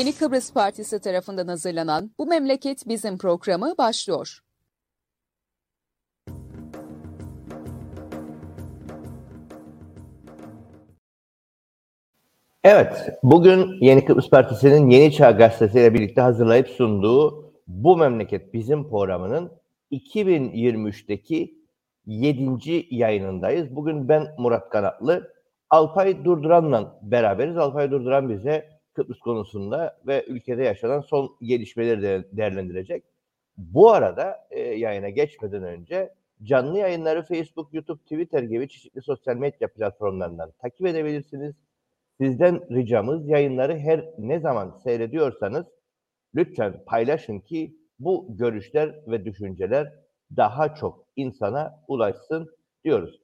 Yeni Kıbrıs Partisi tarafından hazırlanan Bu Memleket Bizim programı başlıyor. Evet, bugün Yeni Kıbrıs Partisi'nin Yeni Çağ Gazetesi ile birlikte hazırlayıp sunduğu Bu Memleket Bizim programının 2023'teki 7. yayınındayız. Bugün ben Murat Kanatlı, Alpay Durduran'la beraberiz. Alpay Durduran bize Kıbrıs konusunda ve ülkede yaşanan son gelişmeleri de değerlendirecek. Bu arada e, yayına geçmeden önce canlı yayınları Facebook, YouTube, Twitter gibi çeşitli sosyal medya platformlarından takip edebilirsiniz. Sizden ricamız yayınları her ne zaman seyrediyorsanız lütfen paylaşın ki bu görüşler ve düşünceler daha çok insana ulaşsın diyoruz.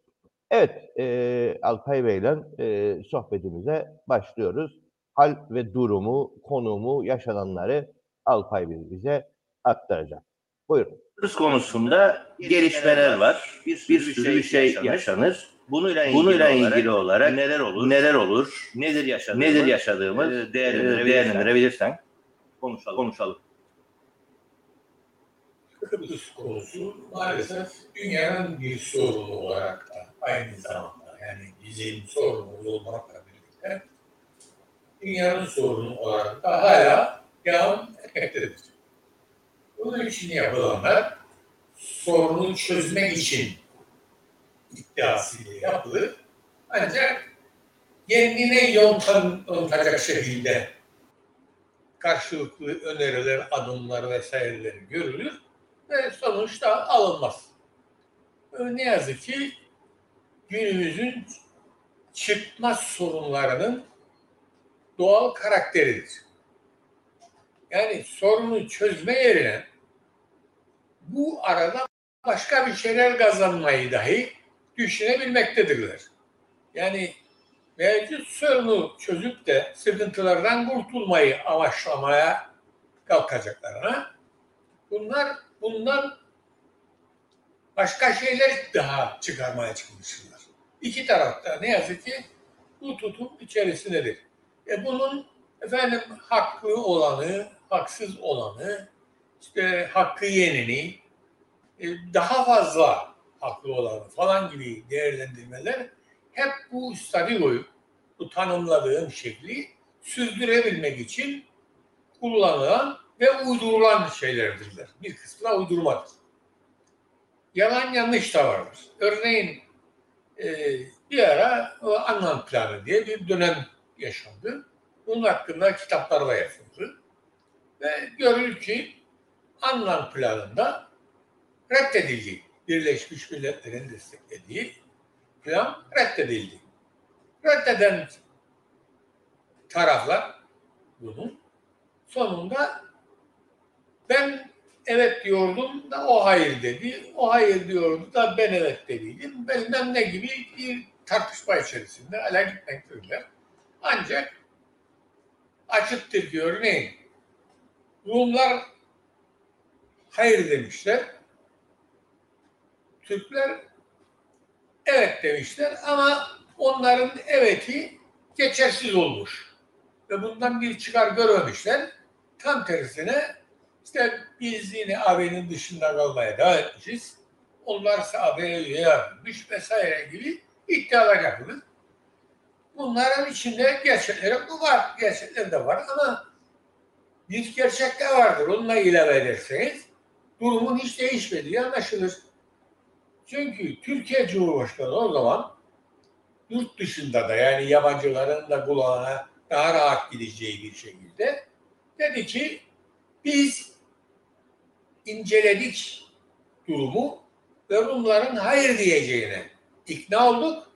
Evet, e, Alpay Bey'le e, sohbetimize başlıyoruz. Hal ve durumu, konumu, yaşananları Alpay Bey bize aktaracak. Buyurun. Kıbrıs konusunda gelişmeler var. Bir bir sürü şey yaşanır. Bununla ilgili, Bununla ilgili olarak, olarak neler olur? Neler olur? Nedir yaşadığımız? Nedir yaşadığımız? E, değerlendirebilirsen, değerlendirebilirsen konuşalım. Konuşalım. Kıbrıs konusu maalesef dünyanın bir sorunu olarak da aynı zamanda yani bizim sorunumuz olmakla birlikte dünyanın sorunu olarak da hala devam etmektedir. Bunun için yapılanlar sorunu çözmek için iddiasıyla yapılır. Ancak kendine yontacak şekilde karşılıklı öneriler, adımlar vesaireler görülür ve sonuçta alınmaz. Ne yazık ki günümüzün çıkmaz sorunlarının doğal karakteridir. Yani sorunu çözme yerine bu arada başka bir şeyler kazanmayı dahi düşünebilmektedirler. Yani mevcut sorunu çözüp de sıkıntılardan kurtulmayı amaçlamaya kalkacaklarına bunlar bundan başka şeyler daha çıkarmaya çalışırlar. İki tarafta ne yazık ki bu tutum içerisindedir. E bunun efendim hakkı olanı, haksız olanı, işte hakkı yeneni, e, daha fazla haklı olanı falan gibi değerlendirmeler hep bu stadigoyu, bu tanımladığım şekli sürdürebilmek için kullanılan ve uydurulan şeylerdirler. Bir kısmı da uydurmadır. Yalan yanlış da vardır. Örneğin e, bir ara Annan planı diye bir dönem yaşandı. Bunun hakkında kitaplar da yazıldı. Ve görülür ki Annan planında reddedildi. Birleşmiş Milletler'in desteklediği plan reddedildi. Reddeden taraflar bunun sonunda ben evet diyordum da o hayır dedi. O hayır diyordu da ben evet dediydim. Bilmem ne gibi bir tartışma içerisinde hala gitmektedirler. Ancak açıktır ki örneğin Rumlar hayır demişler. Türkler evet demişler ama onların eveti geçersiz olmuş. Ve bundan bir çıkar görmemişler. Tam tersine işte biz yine AB'nin dışında kalmaya devam etmişiz. Onlar ise AB'ye üye yapılmış vesaire gibi iddialar yapılır. Bunların içinde gerçekleri var, gerçekler de var ama bir gerçek de vardır. Onunla ilave ederseniz durumun hiç değişmediği anlaşılır. Çünkü Türkiye Cumhurbaşkanı o zaman yurt dışında da yani yabancıların da kulağına daha rahat gideceği bir şekilde dedi ki biz inceledik durumu ve Rumların hayır diyeceğine ikna olduk.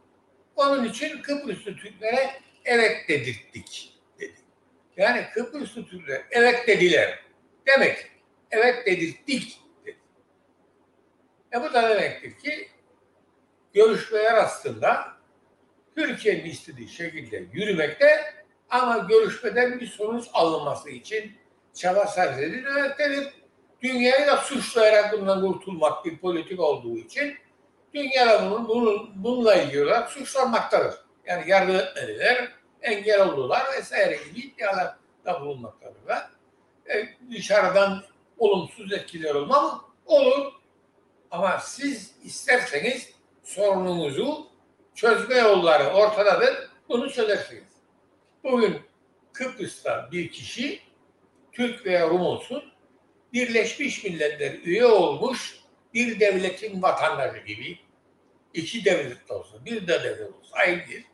Onun için Kıbrıslı Türklere evet dedirttik dedi. Yani Kıbrıslı Türkler evet dediler. Demek evet dedirttik dedi. E bu da demektir ki görüşmeler aslında Türkiye'nin istediği şekilde yürümekte ama görüşmeden bir sonuç alınması için çaba sarf edilmektedir. Dünyayı da suçlayarak bundan kurtulmak bir politik olduğu için dünya bunun, bunun, bununla ilgili olarak suçlanmaktadır. Yani yardım etmediler, engel oldular vesaire gibi iddialar da bulunmaktadırlar. E, dışarıdan olumsuz etkiler olma? Olur. Ama siz isterseniz sorununuzu çözme yolları ortadadır. Bunu çözersiniz. Bugün Kıbrıs'ta bir kişi Türk veya Rum olsun Birleşmiş Milletler üye olmuş bir devletin vatandaşı gibi iki devlet de olsa, bir de devlet olsa aynı değil.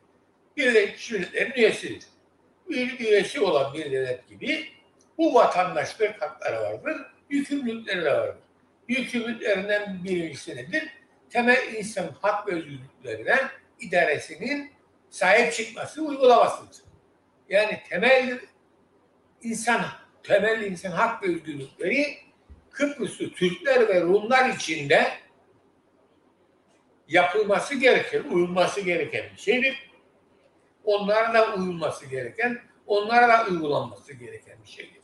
Birleşmiş Milletler'in üyesidir. Bir üyesi olan bir devlet gibi bu vatandaşlık hakları vardır, yükümlülükleri de vardır. Yükümlülüklerinden birincisi nedir? Temel insan hak ve özgürlüklerine idaresinin sahip çıkması, uygulamasıdır. Yani temel insan temel insan hak ve özgürlükleri Kıbrıslı Türkler ve Rumlar içinde yapılması gereken, uyulması gereken bir şeydir. Onlara da uyulması gereken, onlara da uygulanması gereken bir şeydir.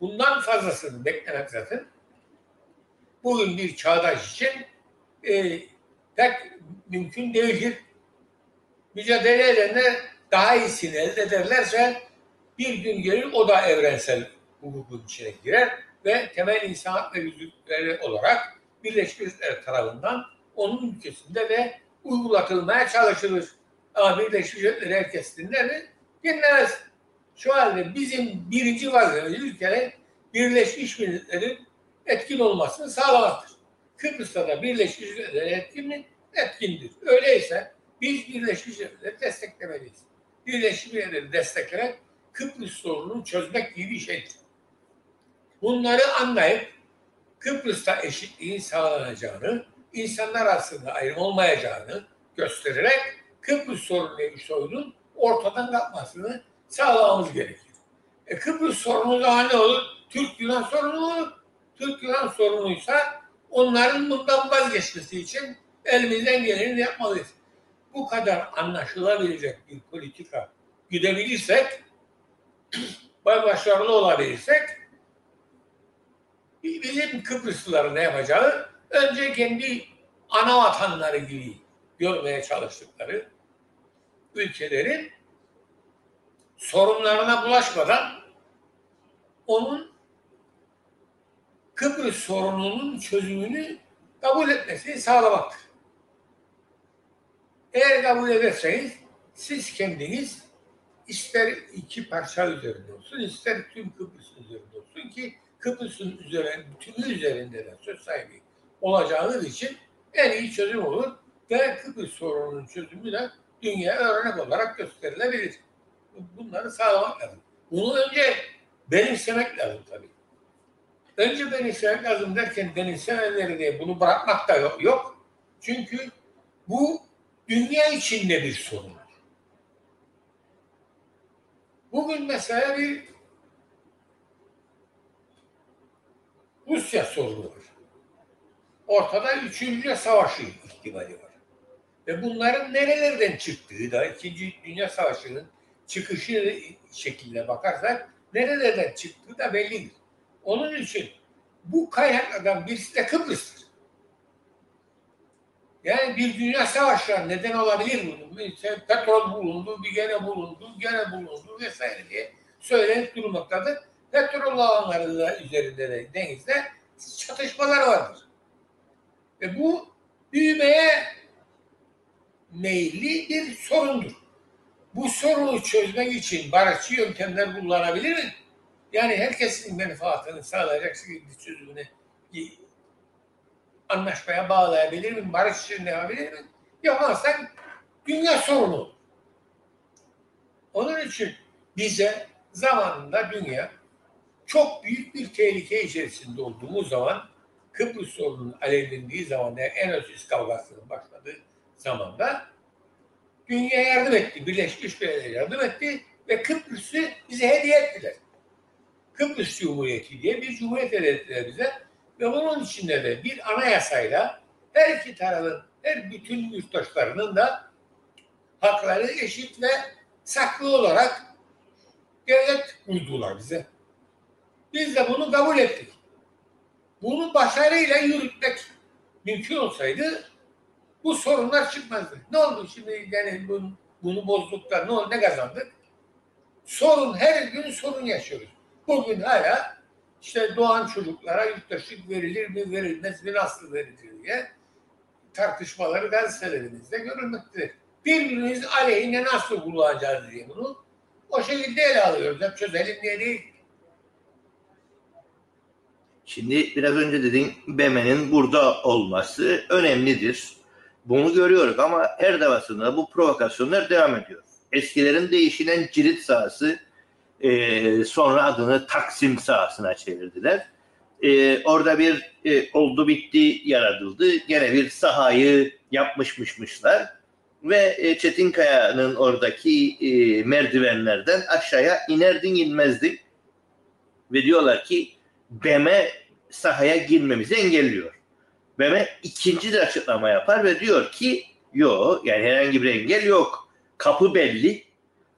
Bundan fazlasını beklemek zaten bugün bir çağdaş için e, pek mümkün değildir. Mücadele edenler daha iyisini elde ederlerse bir gün gelir o da evrensel hukukun içine girer ve temel insan hak ve yüzükleri olarak Birleşmiş Milletler tarafından onun ülkesinde de uygulatılmaya çalışılır. Ama Birleşmiş Milletler herkes dinler mi? Dinlemez. Şu halde bizim birinci vazifemiz ülkede Birleşmiş Milletler'in etkin olmasını sağlamaktır. Kıbrıs'ta da Birleşmiş Milletler etkin mi? Etkindir. Öyleyse biz Birleşmiş Milletler'i desteklemeliyiz. Birleşmiş Milletler'i desteklemek Kıbrıs sorununu çözmek gibi bir şeydir. Bunları anlayıp Kıbrıs'ta eşitliğin sağlanacağını, insanlar arasında ayrım olmayacağını göstererek Kıbrıs sorunu bir sorunun ortadan kalkmasını sağlamamız gerekir. E Kıbrıs sorunu daha ne olur? Türk-Yunan sorunu olur. Türk-Yunan sorunuysa onların bundan vazgeçmesi için elimizden geleni yapmalıyız. Bu kadar anlaşılabilecek bir politika güdebilirsek, başarılı olabilirsek bizim Kıbrıslıların ne yapacağı önce kendi ana vatanları gibi görmeye çalıştıkları ülkelerin sorunlarına bulaşmadan onun Kıbrıs sorununun çözümünü kabul etmesini sağlamaktır. Eğer kabul ederseniz siz kendiniz ister iki parça üzerinde olsun, ister tüm Kıbrıs üzerinde olsun ki Kıbrıs'ın üzerinde, bütünü üzerinde de söz sahibi olacağınız için en iyi çözüm olur ve Kıbrıs sorununun çözümü de dünya örnek olarak gösterilebilir. Bunları sağlamak lazım. Bunu önce benimsemek lazım tabii. Önce benimsemek lazım derken benimsemeleri diye bunu bırakmak da yok. Çünkü bu dünya içinde bir sorun. Bugün mesela bir Rusya sorunu var. Ortada üçüncü savaşı ihtimali var. Ve bunların nerelerden çıktığı da İkinci Dünya Savaşı'nın çıkışı şekline bakarsak nerelerden çıktığı da bellidir. Onun için bu kaynaklardan birisi de Kıbrıs'tır. Yani bir dünya savaşı neden olabilir bunun? İşte petrol bulundu, bir gene bulundu, gene bulundu vesaire diye söylenip durmaktadır. Petrol alanları üzerinde de denizde çatışmalar vardır. Ve bu büyümeye meyilli bir sorundur. Bu sorunu çözmek için barışçı yöntemler kullanabilir mi? Yani herkesin menfaatını sağlayacak şekilde çözümüne anlaşmaya bağlayabilir mi? Barış için yapabilir mi? Yapmazsak dünya sorunu. Onun için bize zamanında dünya çok büyük bir tehlike içerisinde olduğumuz zaman Kıbrıs sorununun alevlendiği zaman en ötesi kavgasının başladığı zamanda dünya yardım etti. Birleşmiş Milletler yardım etti ve Kıbrıs'ı bize hediye ettiler. Kıbrıs Cumhuriyeti diye bir cumhuriyet ettiler bize ve onun içinde de bir anayasayla her iki tarafın, her bütün yurttaşlarının da hakları eşit ve saklı olarak devlet kurdular bize. Biz de bunu kabul ettik. Bunu başarıyla yürütmek mümkün olsaydı bu sorunlar çıkmazdı. Ne oldu şimdi yani bunu, bunu bozduk da ne oldu, ne kazandık? sorun her gün sorun yaşıyoruz. Bugün hala işte doğan çocuklara yurttaşlık verilir mi verilmez mi nasıl verilir diye tartışmaları gazetelerimizde görülmektedir. Birbirimiz aleyhine nasıl kullanacağız diye bunu o şekilde ele alıyoruz. Hep çözelim diye değil. Şimdi biraz önce dedin BM'nin burada olması önemlidir. Bunu görüyoruz ama her defasında bu provokasyonlar devam ediyor. Eskilerin değişilen cirit sahası e, sonra adını Taksim sahasına çevirdiler. E, orada bir e, oldu bitti yaratıldı. Gene bir sahayı yapmışmışmışlar. Ve e, Çetinkaya'nın oradaki e, merdivenlerden aşağıya inerdin inmezdin. Ve diyorlar ki BM sahaya girmemizi engelliyor. BM ikinci de açıklama yapar ve diyor ki yok yani herhangi bir engel yok. Kapı belli.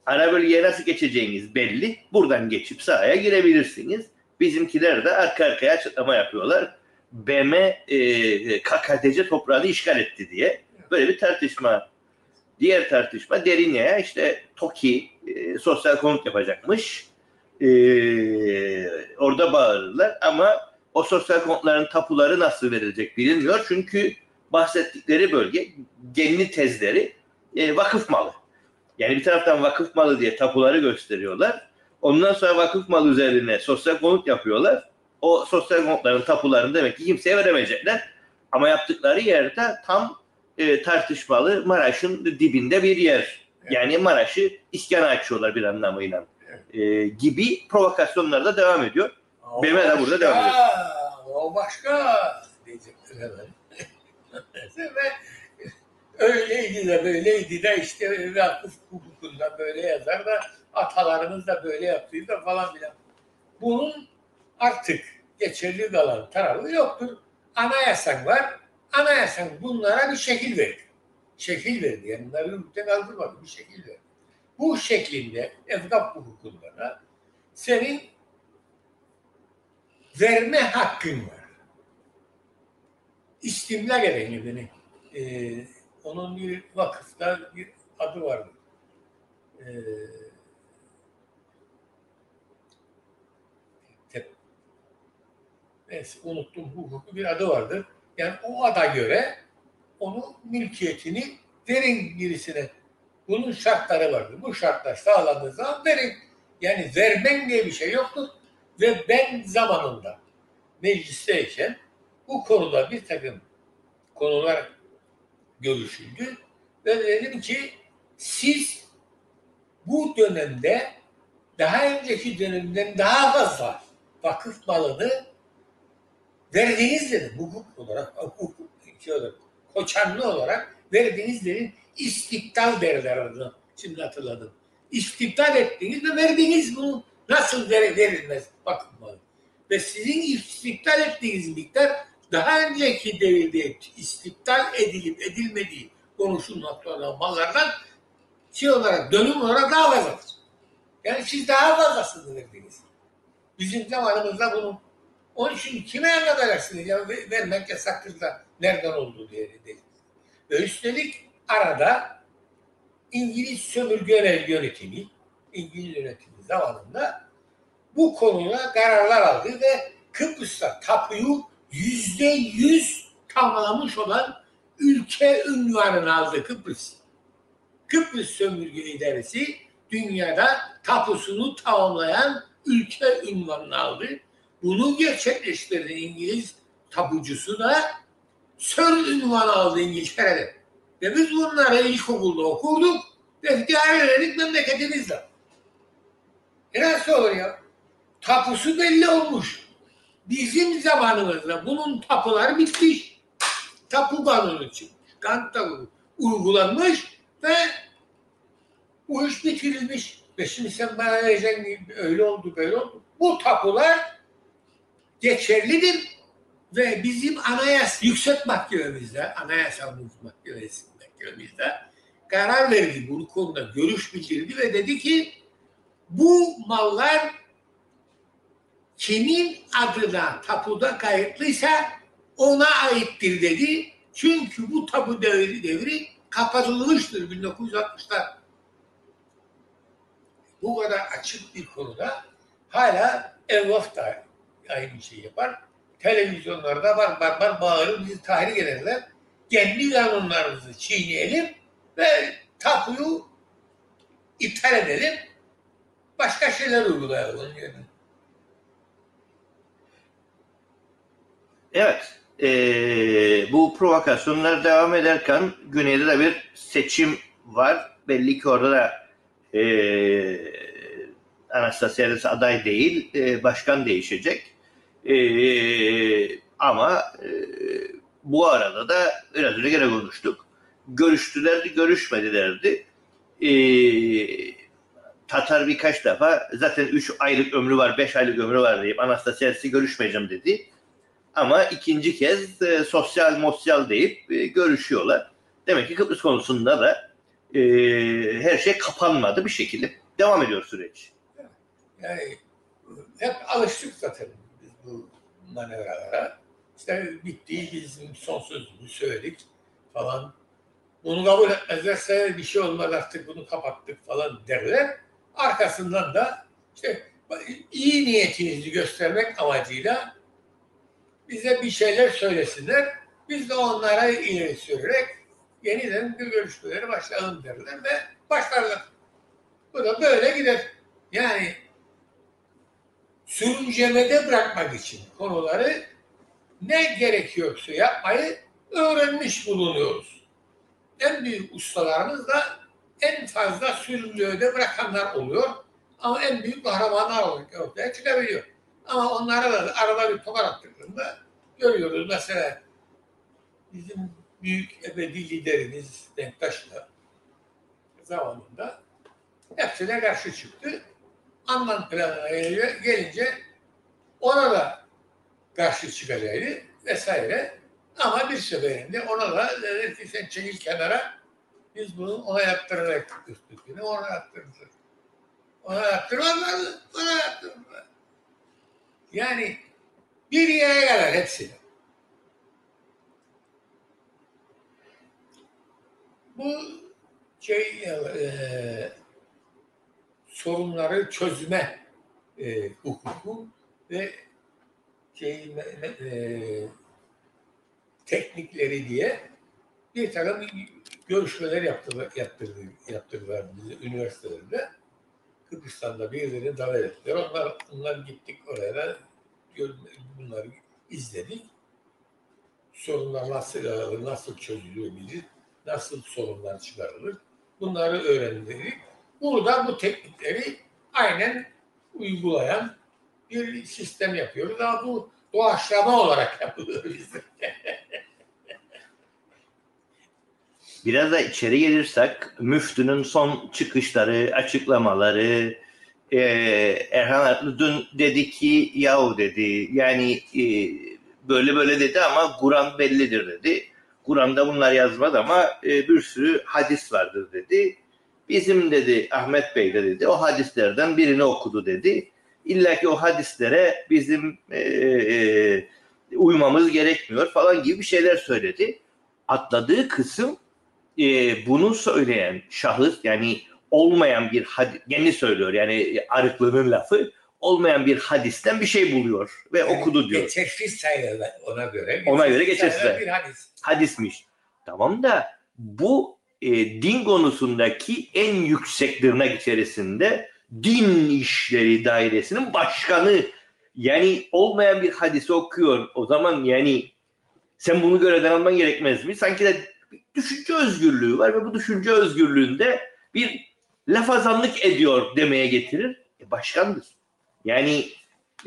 Ara bölgeye nasıl geçeceğiniz belli. Buradan geçip sahaya girebilirsiniz. Bizimkiler de arka arkaya açıklama yapıyorlar. BM e, KKTC toprağını işgal etti diye. Böyle bir tartışma. Diğer tartışma Derinye'ye işte TOKİ e, sosyal konut yapacakmış. E, orada bağırırlar ama o sosyal konutların tapuları nasıl verilecek bilinmiyor. Çünkü bahsettikleri bölge genli tezleri e, vakıf malı. Yani bir taraftan vakıf malı diye tapuları gösteriyorlar. Ondan sonra vakıf malı üzerine sosyal konut yapıyorlar. O sosyal konutların tapularını demek ki kimseye veremeyecekler. Ama yaptıkları yerde tam e, tartışmalı Maraş'ın dibinde bir yer. Yani Maraş'ı iskana açıyorlar bir anlamıyla. E, gibi provokasyonlar da devam ediyor. BM de burada devam ediyor. O başka diyecekler hemen. Ve öyleydi de böyleydi de işte vakıf hukukunda böyle yazar da atalarımız da böyle yaptıydı da falan filan. Bunun artık geçerli kalan tarafı yoktur. Anayasan var. Anayasan bunlara bir şekil verdi. Şekil verdi. Yani bunları yürürlükte kaldırmadı. Bir şekil verdi. Bu şeklinde evkaf hukukunda da senin verme hakkın var. İstimlak edeni beni. Ee, onun bir vakıfta bir adı vardı. Ee, tep- neyse unuttum hukuku bir adı vardır. Yani o ada göre onun mülkiyetini verin birisine. Bunun şartları vardır. Bu şartlar sağlandığı zaman verin. Yani vermen diye bir şey yoktur. Ve ben zamanında meclisteyken bu konuda bir takım konular görüşüldü. Ve dedim ki siz bu dönemde daha önceki dönemden daha fazla vakıf malını verdiğiniz dedim. Hukuk olarak, hukuk şey olarak, koçanlı olarak verdiğiniz dedim. İstiklal derler adını. Şimdi hatırladım. İstiklal ettiğiniz ve verdiğiniz bunu nasıl ver, verilmez malı. Ve sizin istiklal ettiğiniz miktar daha önceki devirde istiklal edilip edilmediği konuşulmakta mallardan şey olarak dönüm olarak daha fazladır. Yani siz daha fazlasını verdiniz. Bizim zamanımızda bunu onun için kime anlatacaksınız ya vermek yasaktır da nereden oldu diye dedi. Ve üstelik arada İngiliz sömürge yönetimi, İngiliz yönetimi zamanında bu konuda kararlar aldı ve Kıbrıs'ta tapuyu yüzde yüz tamamlamış olan ülke ünvanını aldı Kıbrıs. Kıbrıs sömürge idaresi dünyada tapusunu tamamlayan ülke ünvanını aldı. Bunu gerçekleştirdi İngiliz tapucusu da Sir ünvanı aldı İngiltere'de. Ve biz bunları ilkokulda okurduk ve ihtiyar ederdik memleketimizde. E nasıl olur ya? Tapusu belli olmuş. Bizim zamanımızda bunun tapuları bitmiş. Tapu kanunu çıkmış. Kant kanunu uygulanmış ve bu iş bitirilmiş. Ve şimdi sen bana vereceksin öyle oldu böyle oldu. Bu tapular geçerlidir ve bizim anayasa yüksek mahkememizde, anayasa mahkemesi mahkememizde karar verdi bu konuda görüş bildirdi ve dedi ki bu mallar kimin adına tapuda kayıtlıysa ona aittir dedi. Çünkü bu tapu devri devri kapatılmıştır 1960'da. bu kadar açık bir konuda hala Evvaf da aynı şeyi yapar. Televizyonlarda var var var bağırır bizi tahrik ederler. Kendi kanunlarımızı çiğneyelim ve tapuyu iptal edelim. Başka şeyler uygulayalım onun yerine. Evet. eee, bu provokasyonlar devam ederken güneyde de bir seçim var. Belli ki orada da eee Anastasiadis aday değil, eee, başkan değişecek. Eee, ama eee, bu arada da biraz önce gene konuştuk. Görüştülerdi, görüşmedilerdi. Eee Tatar birkaç defa zaten 3 aylık ömrü var, 5 aylık ömrü var deyip Anastasiadis'i görüşmeyeceğim dedi. Ama ikinci kez e, sosyal mosyal deyip e, görüşüyorlar. Demek ki Kıbrıs konusunda da e, her şey kapanmadı bir şekilde. Devam ediyor süreç. Yani hep alıştık zaten biz bu manevralara. İşte bitti, bizim son sözümüzü söyledik falan. Bunu kabul etmezlerse bir şey olmaz artık bunu kapattık falan derler. Arkasından da işte iyi niyetinizi göstermek amacıyla bize bir şeyler söylesinler. Biz de onlara ileri sürerek yeniden bir görüşmeleri başlayalım derler ve başlarlar. Bu da böyle gider. Yani sürüncemede bırakmak için konuları ne gerekiyorsa yapmayı öğrenmiş bulunuyoruz. En büyük ustalarımız da en fazla sürüncemede bırakanlar oluyor. Ama en büyük kahramanlar olarak ortaya çıkabiliyor. Ama onlara da arada bir tokat attıklarında görüyoruz. Mesela bizim büyük ebedi liderimiz Denktaş'la zamanında hepsine karşı çıktı. Anlam planına gelince ona da karşı çıkacaktı vesaire. Ama bir seferinde ona da dedi ki sen çekil kenara biz bunu ona yaptırarak üstünlüğünü ona yaptırdık. Ona yaptırmazlar mı? Ona yaptırmazlar. Yani bir yere gelir hepsi. Bu şey e, sorunları çözme e, hukuku ve şey e, teknikleri diye bir takım görüşmeler yaptılar, yaptırdı, yaptırdılar bizi üniversitelerde. Kıbrıs'tan birilerini davet ettiler. Onlar, onlar gittik oraya bunları izledik. Sorunlar nasıl aranır, nasıl çözülüyor nasıl sorunlar çıkarılır bunları öğrendik. Burada bu teknikleri aynen uygulayan bir sistem yapıyoruz. Ama bu doğaçlama olarak yapılıyor bizde. Biraz da içeri gelirsek müftünün son çıkışları, açıklamaları, e, Erhan Atlı dün dedi ki yahu dedi yani e, böyle böyle dedi ama Kur'an bellidir dedi. Kur'an'da bunlar yazmadı ama e, bir sürü hadis vardır dedi. Bizim dedi Ahmet Bey de dedi o hadislerden birini okudu dedi. İlla ki o hadislere bizim e, e, uymamız gerekmiyor falan gibi bir şeyler söyledi. Atladığı kısım e, bunu söyleyen şahıs yani olmayan bir hadis, yeni söylüyor yani arıklığının lafı olmayan bir hadisten bir şey buluyor ve yani okudu diyor. Geçersiz sayılır ona göre. Ona göre geçersiz bir hadis. Hadismiş. Tamam da bu e, din konusundaki en yüksek tırnak içerisinde din işleri dairesinin başkanı yani olmayan bir hadisi okuyor. O zaman yani sen bunu görevden alman gerekmez mi? Sanki de düşünce özgürlüğü var ve bu düşünce özgürlüğünde bir lafazanlık ediyor demeye getirir. E, başkandır. Yani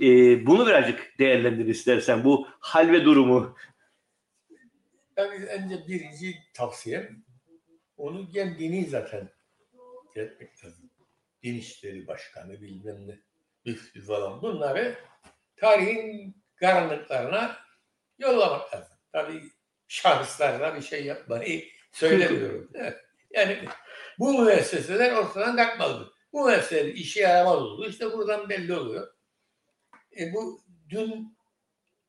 e, bunu birazcık değerlendir istersen bu hal ve durumu. Ben önce birinci tavsiyem onu kendini zaten etmek lazım. Din İşleri Başkanı bilmem ne müftü falan bunları tarihin karanlıklarına yollamak lazım. Tabii şahıslarla bir şey yapmayı söylemiyorum. yani bu müesseseler ortadan kalkmalı. Bu mesele işe yaramaz oldu. İşte buradan belli oluyor. E bu dün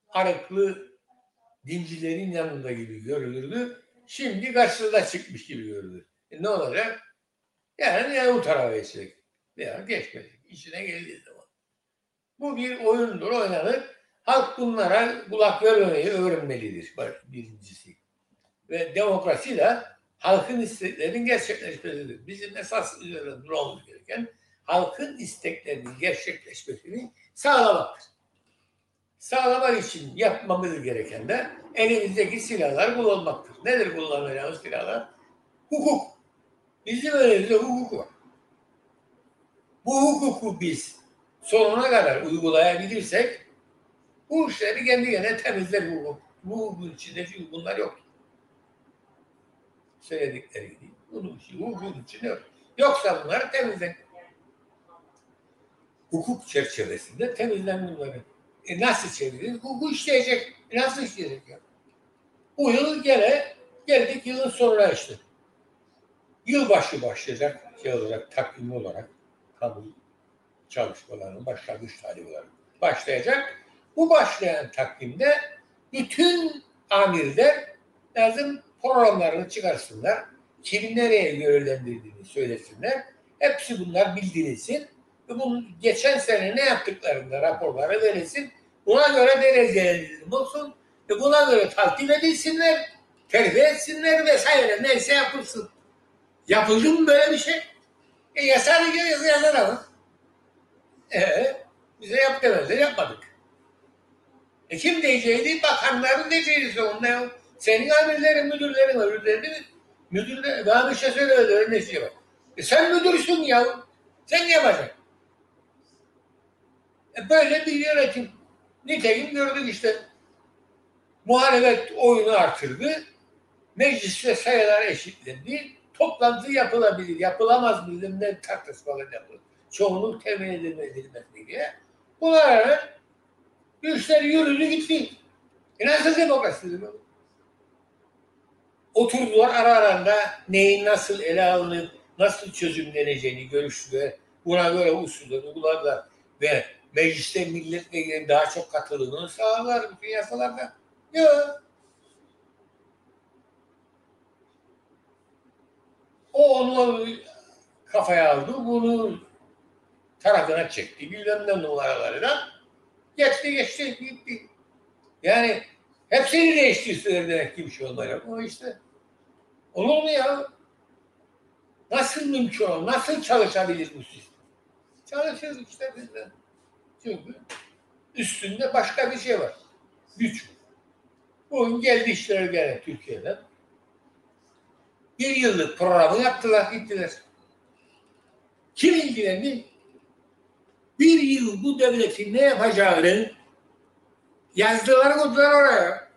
Arıklı dincilerin yanında gibi görülürdü. Şimdi karşısında çıkmış gibi görülür. E ne olacak? Yani ya bu tarafa geçecek. Veya geçmeyecek. İşine geldiği zaman. Bu bir oyundur, oynanır. Halk bunlara kulak vermemeyi öğrenmelidir birincisi. Ve demokrasi de halkın isteklerinin gerçekleşmesidir. Bizim esas üzerinde durmamız gereken halkın isteklerinin gerçekleşmesini sağlamaktır. Sağlamak için yapmamız gereken de elimizdeki silahlar kullanmaktır. Nedir kullanacağımız silahlar? Hukuk. Bizim elimizde hukuk var. Bu hukuku biz sonuna kadar uygulayabilirsek bu işleri kendi kendine temizler bu hukuk. Bu hukukun içinde çünkü bunlar yok. Söyledikleri gibi. Bunun için, hukukun içinde yok. Yoksa bunları temizler. Hukuk çerçevesinde temizlen bunları. E nasıl çeviririz? Hukuk işleyecek. E nasıl işleyecek ya? Bu yıl gene geldik yılın sonuna işte. Yılbaşı başlayacak şey olarak, takvim olarak kamu çalışmalarının başlangıç tarihi olarak başlayacak. Bu başlayan takvimde bütün amirler lazım programlarını çıkarsınlar. Kimin nereye görevlendirdiğini söylesinler. Hepsi bunlar bildirilsin. Ve bunun geçen sene ne yaptıklarında raporlara verilsin. Buna göre derecelendirim olsun. Ve buna göre takip edilsinler. Terfi etsinler vesaire. Neyse yapılsın. Yapıldı mı böyle bir şey? E yasa diyor yazı yazar ama. E, bize yap demezler yapmadık. E kim diyeceğiydi? Bakanların diyeceğiydi ya. Senin amirlerin, müdürlerin, öbürleri? Müdürler, bana bir şey söylüyorlar, ne şey var. E sen müdürsün ya. Sen ne yapacaksın? E böyle bir yönetim. Nitekim gördük işte. Muhalefet oyunu artırdı. Mecliste sayılar eşitlendi. Toplantı yapılabilir, yapılamaz bildim ne tartışmalar yapılır. Çoğunluk temin edilmez diye. Buna güçler yürüdü gitti. E nasıl demokrasidir bu? Oturdular ara aranda neyin nasıl ele alınıp nasıl çözümleneceğini görüştüler. Buna göre usulleri uyguladılar ve mecliste milletvekillerinin daha çok katılımını sağlar bütün yasalarda. Yok. O onu kafaya aldı, bunu tarafına çekti. Bilmem ne numaralarıyla. Geçti geçti gitti. Yani hepsini değiştirseler demek ki bir şey olmayacak. O işte. Olur mu ya? Nasıl mümkün olur? Nasıl çalışabilir bu sistem? Çalışır işte biz de. Çünkü üstünde başka bir şey var. Güç. Bugün geldi işler gene Türkiye'den. Bir yıllık programı yaptılar, gittiler. Kim ilgilendi? Bir yıl bu devletin ne yapacağını yazdılar koydular oraya.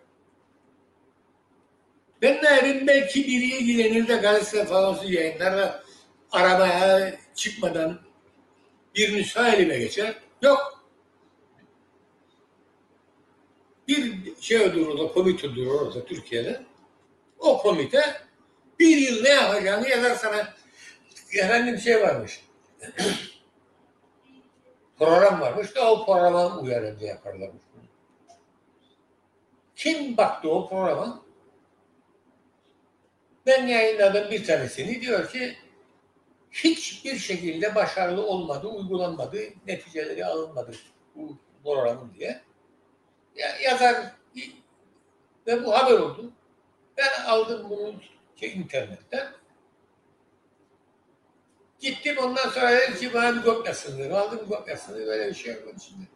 Ben derim belki biri ilgilenir de gazete falan yayınlar da arabaya çıkmadan bir nüsha elime geçer. Yok. Bir şey durur orada, komite durur orada Türkiye'de. O komite bir yıl ne yapacağını yazar sana. Efendim şey varmış. program varmış da o programa uyarınca yaparlarmış. Kim baktı o programa? Ben yayınladım bir tanesini diyor ki hiçbir şekilde başarılı olmadı, uygulanmadı, neticeleri alınmadı bu programın diye. Ya, yazar ve bu haber oldu. Ben aldım bunu şey, internetten. Gittim ondan sonra dedim ki bana bir kopyasını dedim. Aldım kopyasını böyle bir şey yapmadım şimdi.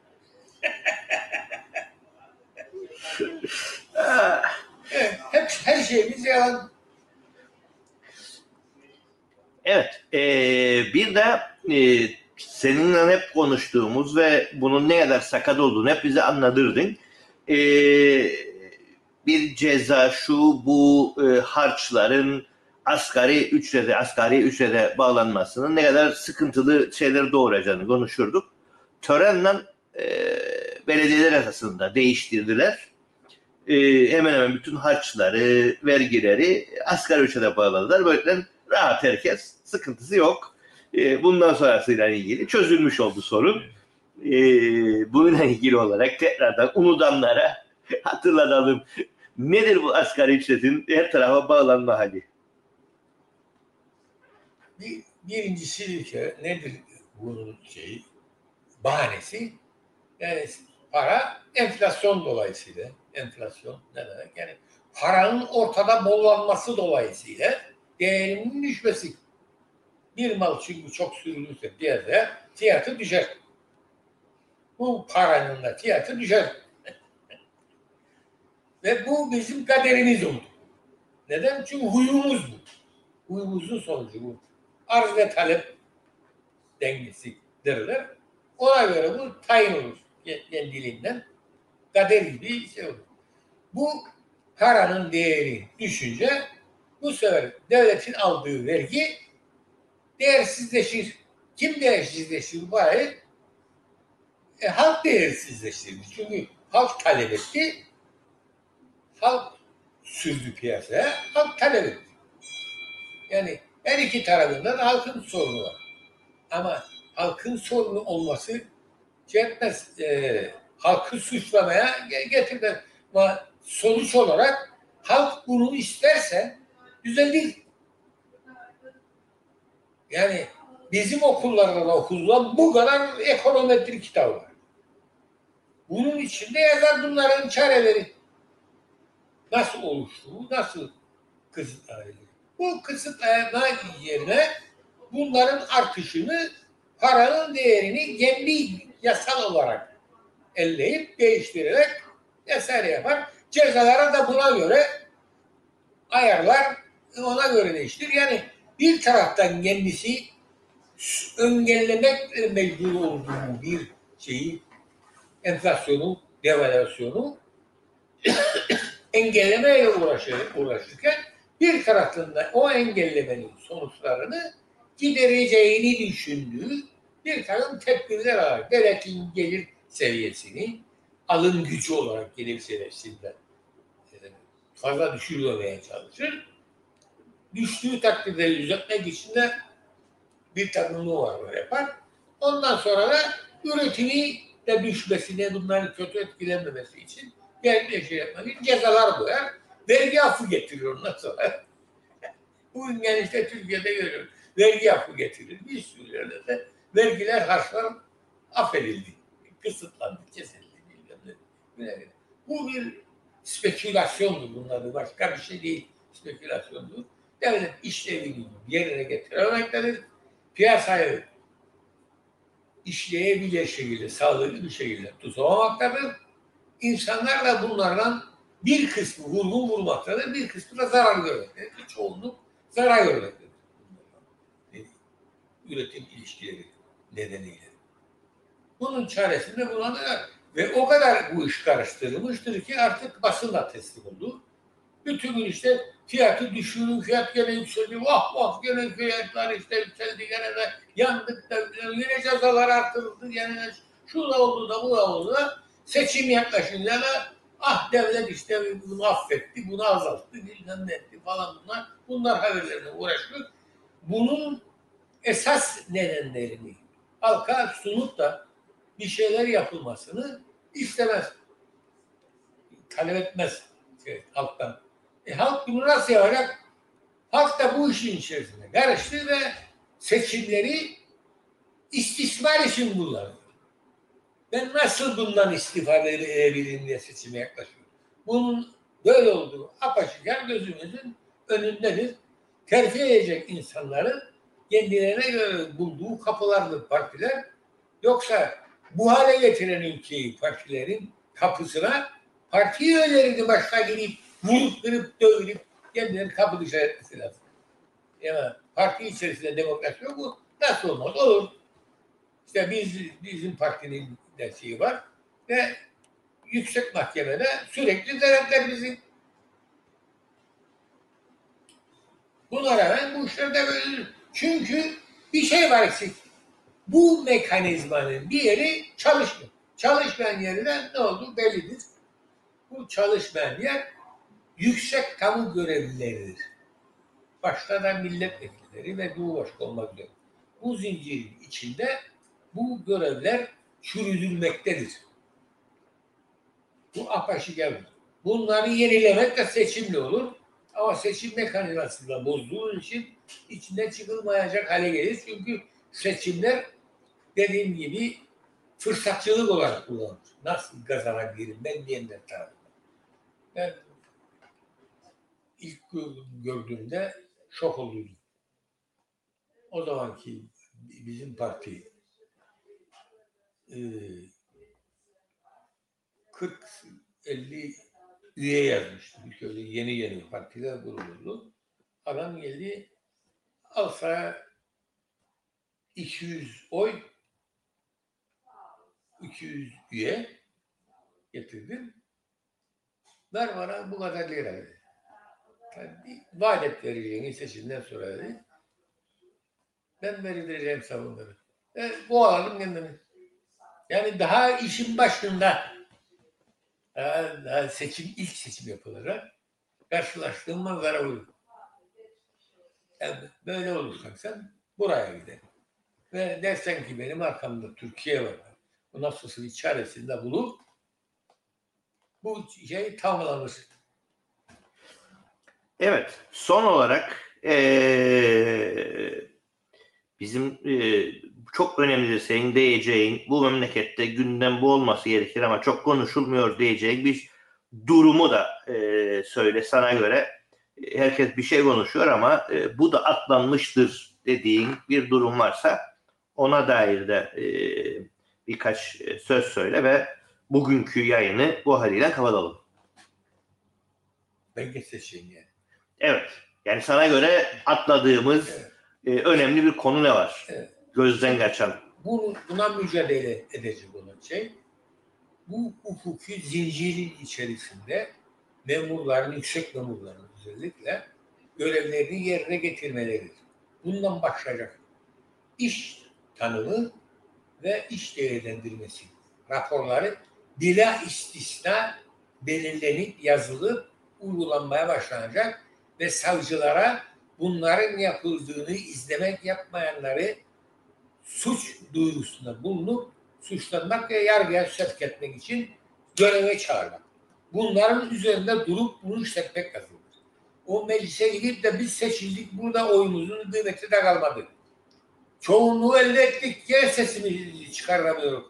evet, hep her şeyimiz yalan. Evet, e, bir de e, seninle hep konuştuğumuz ve bunun ne kadar sakat olduğunu hep bize anladırdın. E, bir ceza şu bu e, harçların asgari ücrete, asgari ücrete bağlanmasının ne kadar sıkıntılı şeyler doğuracağını konuşurduk. Törenle e, belediyeler arasında değiştirdiler. E, hemen hemen bütün harçları, vergileri asgari ücrete bağladılar. Böylece rahat herkes, sıkıntısı yok. E, bundan sonrasıyla ilgili çözülmüş oldu sorun. E, bununla ilgili olarak tekrardan unutanlara hatırlatalım. Nedir bu asgari ücretin her tarafa bağlanma hali? Bir, birincisi nedir bunun şeyi bahanesi yani para enflasyon dolayısıyla enflasyon ne demek yani paranın ortada bollanması dolayısıyla değerinin düşmesi. Bir mal çünkü çok sürülürse piyasaya fiyatı düşer. Bu paranın da fiyatı düşer. Ve bu bizim kaderimiz oldu. Neden? Çünkü huyumuz bu. Huyumuzun sonucu bu. Arz ve talep dengesi derler. Ona göre bu tayin olur kendiliğinden. Kader gibi şey olur. Bu paranın değeri düşünce bu sefer devletin aldığı vergi değersizleşir. Kim değersizleşir parayı? E, halk değersizleştirdi. Çünkü halk talep etti. Halk sürdü piyasaya. Halk talep etti. Yani her iki tarafında da halkın sorunu var. Ama halkın sorunu olması şey etmez. E, halkı suçlamaya getirmez. Ama sonuç olarak halk bunu isterse güzel değil. Yani bizim okullarda da okutulan bu kadar ekonometri kitabı var. Bunun içinde yazar bunların çareleri. Nasıl oluştuğu, nasıl kısıtlanıyor. Bu kısıtlama yerine bunların artışını paranın değerini kendi yasal olarak elleyip değiştirerek vesaire yapar. Cezalara da buna göre ayarlar ona göre değiştir. Yani bir taraftan kendisi engellemek mecbur olduğu bir şeyi enflasyonu, devalüasyonu engellemeye uğraşır, uğraşırken bir taraftan da o engellemenin sonuçlarını gidereceğini düşündüğü bir takım tedbirler alarak devletin gelir seviyesini alım gücü olarak gelir seviyesinden fazla düşürmemeye çalışır. Düştüğü takdirde düzeltmek için de bir takım numaralar yapar. Ondan sonra da üretimi de düşmesine, bunların kötü etkilenmemesi için geldiği şey yapmak için cezalar koyar. Vergi affı getirir ondan sonra. Bugün yani işte Türkiye'de görüyoruz. Vergi affı getirir. Bir sürü yerde de vergiler, harçlar affedildi. Kısıtlandı, kesildi. Bu bir spekülasyondur bunlar. Başka bir şey değil. Spekülasyondur. Devlet işlevini yerine getiremektedir. Piyasayı işleyebilir şekilde, sağlıklı bir şekilde tutamamaktadır. İnsanlar da bunlardan bir kısmı vurgun vurmaktadır, bir kısmı da zarar görmektedir. Çoğunluk zarar görmektedir. Üretim ilişkileri nedeniyle. Bunun çaresinde bulanlar ve o kadar bu iş karıştırılmıştır ki artık basın da teslim oldu. Bütün gün işte fiyatı düşürün, fiyat gene yükseldi, vah vah gene fiyatlar işte yükseldi, gene de yandık da yine cezalar artırıldı, gene şu da oldu da bu da oldu da seçim yaklaşınca da ah devlet işte bunu affetti, bunu azalttı, bilmem ne etti falan bunlar. Bunlar haberlerine uğraşıyor. Bunun esas nedenlerini halka sunup da bir şeyler yapılmasını istemez. Talep etmez şey, halktan. E, halk bunu nasıl yapacak? Halk da bu işin içerisine karıştı ve seçimleri istismar için kullanıyor. Ben nasıl bundan istifade edebilirim diye seçime yaklaşıyorum. Bunun böyle olduğu apaçık gözümüzün önündedir. Terfi edecek insanların kendilerine göre bulduğu kapılardır partiler. Yoksa bu hale getiren ülkeyi partilerin kapısına parti üyelerini başta girip vurup kırıp dövülüp kendilerini kapı dışarı etmesi lazım. Yani parti içerisinde demokrasi yok mu? Nasıl olmaz? Olur. İşte biz bizim partinin de şeyi var ve yüksek mahkemede sürekli devletler bizim. Buna rağmen bu işlerde böyle. Çünkü bir şey var eksik bu mekanizmanın bir yeri çalışmıyor. Çalışmayan yerine ne oldu bellidir. Bu çalışmayan yer yüksek kamu görevlileridir. Başta da milletvekilleri ve Cumhurbaşkanı olmak üzere. Bu zincirin içinde bu görevler çürütülmektedir. Bu apaşi gelir. Bunları yenilemek de seçimli olur. Ama seçim mekanizmasında bozduğu için içinde çıkılmayacak hale gelir. Çünkü seçimler dediğim gibi fırsatçılık olarak kullanılmış. Nasıl kazanabilirim ben diyenler tarafından. Ben ilk gördüğümde şok oldum. O zamanki bizim parti 40-50 üye yazmıştı. Bir şöyle yeni yeni partiler kuruldu. Adam geldi alsa 200 oy 200 üye getirdim. Ver bana bu kadar lira dedi. Yani vaat et vereceğini seçimden sonra dedi. Ben verileceğim savunları. E, bu alalım kendimi. Yani daha işin başında daha, daha seçim ilk seçim yapılarak karşılaştığım manzara buydu. Yani böyle olursan sen buraya gidelim. Ve dersen ki benim arkamda Türkiye var. Bu nasılsa bir çaresini de bulur. Bu şey tamamlanır. Evet. Son olarak ee, bizim çok önemli senin diyeceğin bu memlekette gündem bu olması gerekir ama çok konuşulmuyor diyeceğin bir durumu da ee, söyle sana göre. Herkes bir şey konuşuyor ama ee, bu da atlanmıştır dediğin bir durum varsa ona dair de ee, birkaç söz söyle ve bugünkü yayını bu haliyle kapatalım. Ben seçeyim yani. Evet. Yani sana göre atladığımız Evet. e, önemli bir konu ne var? Evet. Gözden kaçan. Bunu, buna mücadele edecek olan şey bu hukuki zincirin içerisinde memurların, yüksek memurların özellikle görevlerini yerine getirmeleridir. Bundan başlayacak iş tanımı ve iş değerlendirmesi raporları bila istisna belirlenip yazılıp uygulanmaya başlanacak ve savcılara bunların yapıldığını izlemek yapmayanları suç duyurusunda bulunup suçlanmak ve yargıya sevk etmek için göreve çağırmak. Bunların üzerinde durup bunu işletmek lazım. O meclise gidip de biz seçildik burada oyumuzun kıymeti de kalmadı. Çoğunluğu elde ettik diye sesimizi çıkaramıyoruz.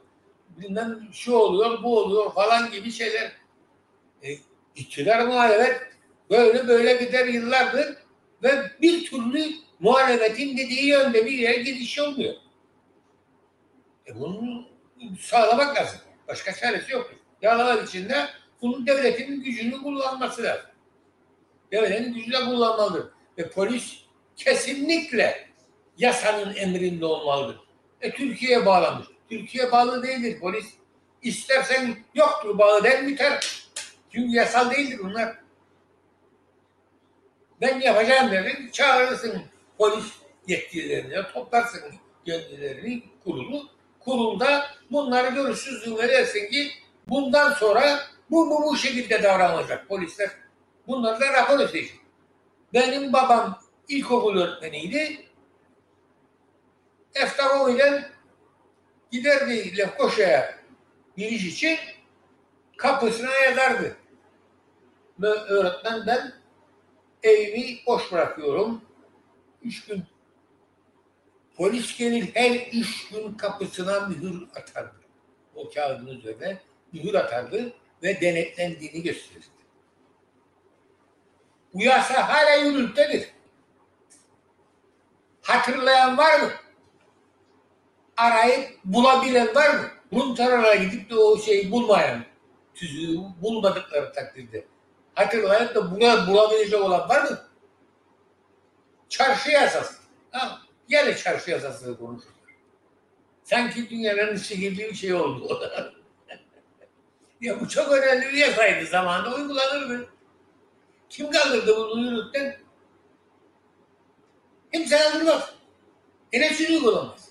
Bilmem şu oluyor bu oluyor falan gibi şeyler. E, iktidar muhalefet böyle böyle gider yıllardır ve bir türlü muhalefetin dediği yönde bir yere gidiş olmuyor. E bunu sağlamak lazım. Başka çaresi yok. Yağlamak için de bunun devletin gücünü kullanması lazım. Devletin gücünü kullanmalıdır. Ve polis kesinlikle yasanın emrinde olmalıdır. E Türkiye'ye bağlanmış. Türkiye bağlı değildir polis. İstersen yoktur bağlı der biter. Çünkü yasal değildir bunlar. Ben yapacağım dedim. Çağırırsın polis yetkililerini, toplarsın yetkililerini kurulu. Kurulda bunları görüşsüzlüğüne dersin ki bundan sonra bu bu bu şekilde davranılacak polisler. Bunları da rapor edecek. Benim babam ilkokul öğretmeniydi. Eftarovi'den giderdi Lefkoşa'ya giriş için kapısına yazardı. Öğretmen ben evimi boş bırakıyorum. Üç gün polis gelir her üç gün kapısına mühür atardı. O kağıdın üzerine mühür atardı ve denetlendiğini gösterirdi. Bu yasa hala yürürlüktedir. Hatırlayan var mı? Arayıp bulabilen var mı? Runtarara gidip de o şeyi bulmayan, tüzüğü bulmadıkları takdirde. Hatırlayıp da buna bulabilecek olan var mı? Çarşı yasası. Ha, gene çarşı yasası konuşurlar. Sanki dünyanın sihirli bir şey oldu. ya bu çok önemli bir yasaydı zamanında uygulanırdı. Kim kaldırdı bunu yürürlükten? Kimse kaldırmaz. Yine uygulamaz.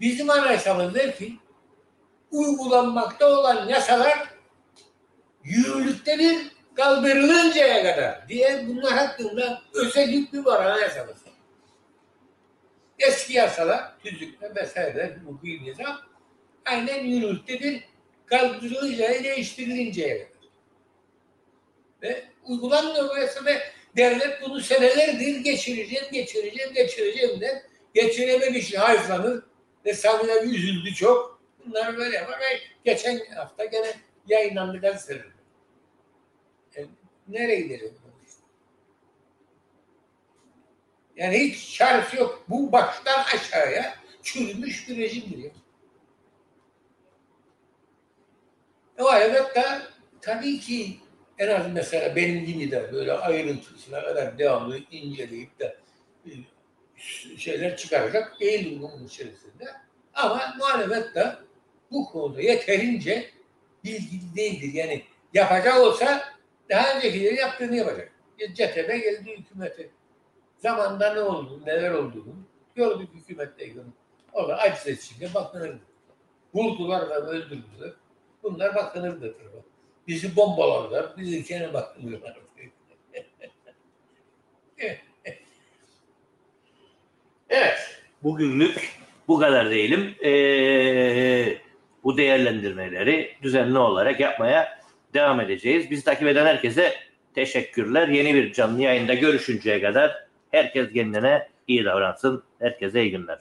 Bizim anayasamız der ki uygulanmakta olan yasalar yürürlüktedir kaldırılıncaya kadar diye bunlar hakkında özel hükmü var anayasamızda. Eski yasalar, tüzükler vesaire hukuki nizam aynen yürürlüktedir kaldırılıncaya, değiştirilinceye kadar. Ve uygulanmıyor bu yasa ve devlet bunu senelerdir geçireceğim, geçireceğim, geçireceğim de geçirememiş hayflanır. Ve Sami üzüldü çok. Bunlar böyle yapar. Geçen hafta gene yayınlandı gazeteler. E, nereye gidelim? Yani hiç çaresi yok. Bu baştan aşağıya çürümüş bir rejimdir ya. O evet de tabii ki en az mesela benim gibi de böyle ayrıntısına kadar devamlı inceleyip de e, şeyler çıkaracak değil bunun içerisinde. Ama muhalefet de bu konuda yeterince bilgili değildir. Yani yapacak olsa daha öncekileri yaptığını yapacak. CTB geldi hükümete. Zamanda ne oldu, neler olduğunu gördük hükümetteyken. Orada aciz içinde bakınırdı. Vurdular da öldürdüler. Bunlar bakınırdı. Bizi bombalarlar, bizi kendi bakınırlar. Evet. Bugünlük bu kadar diyelim. Ee, bu değerlendirmeleri düzenli olarak yapmaya devam edeceğiz. Bizi takip eden herkese teşekkürler. Yeni bir canlı yayında görüşünceye kadar herkes kendine iyi davransın. Herkese iyi günler.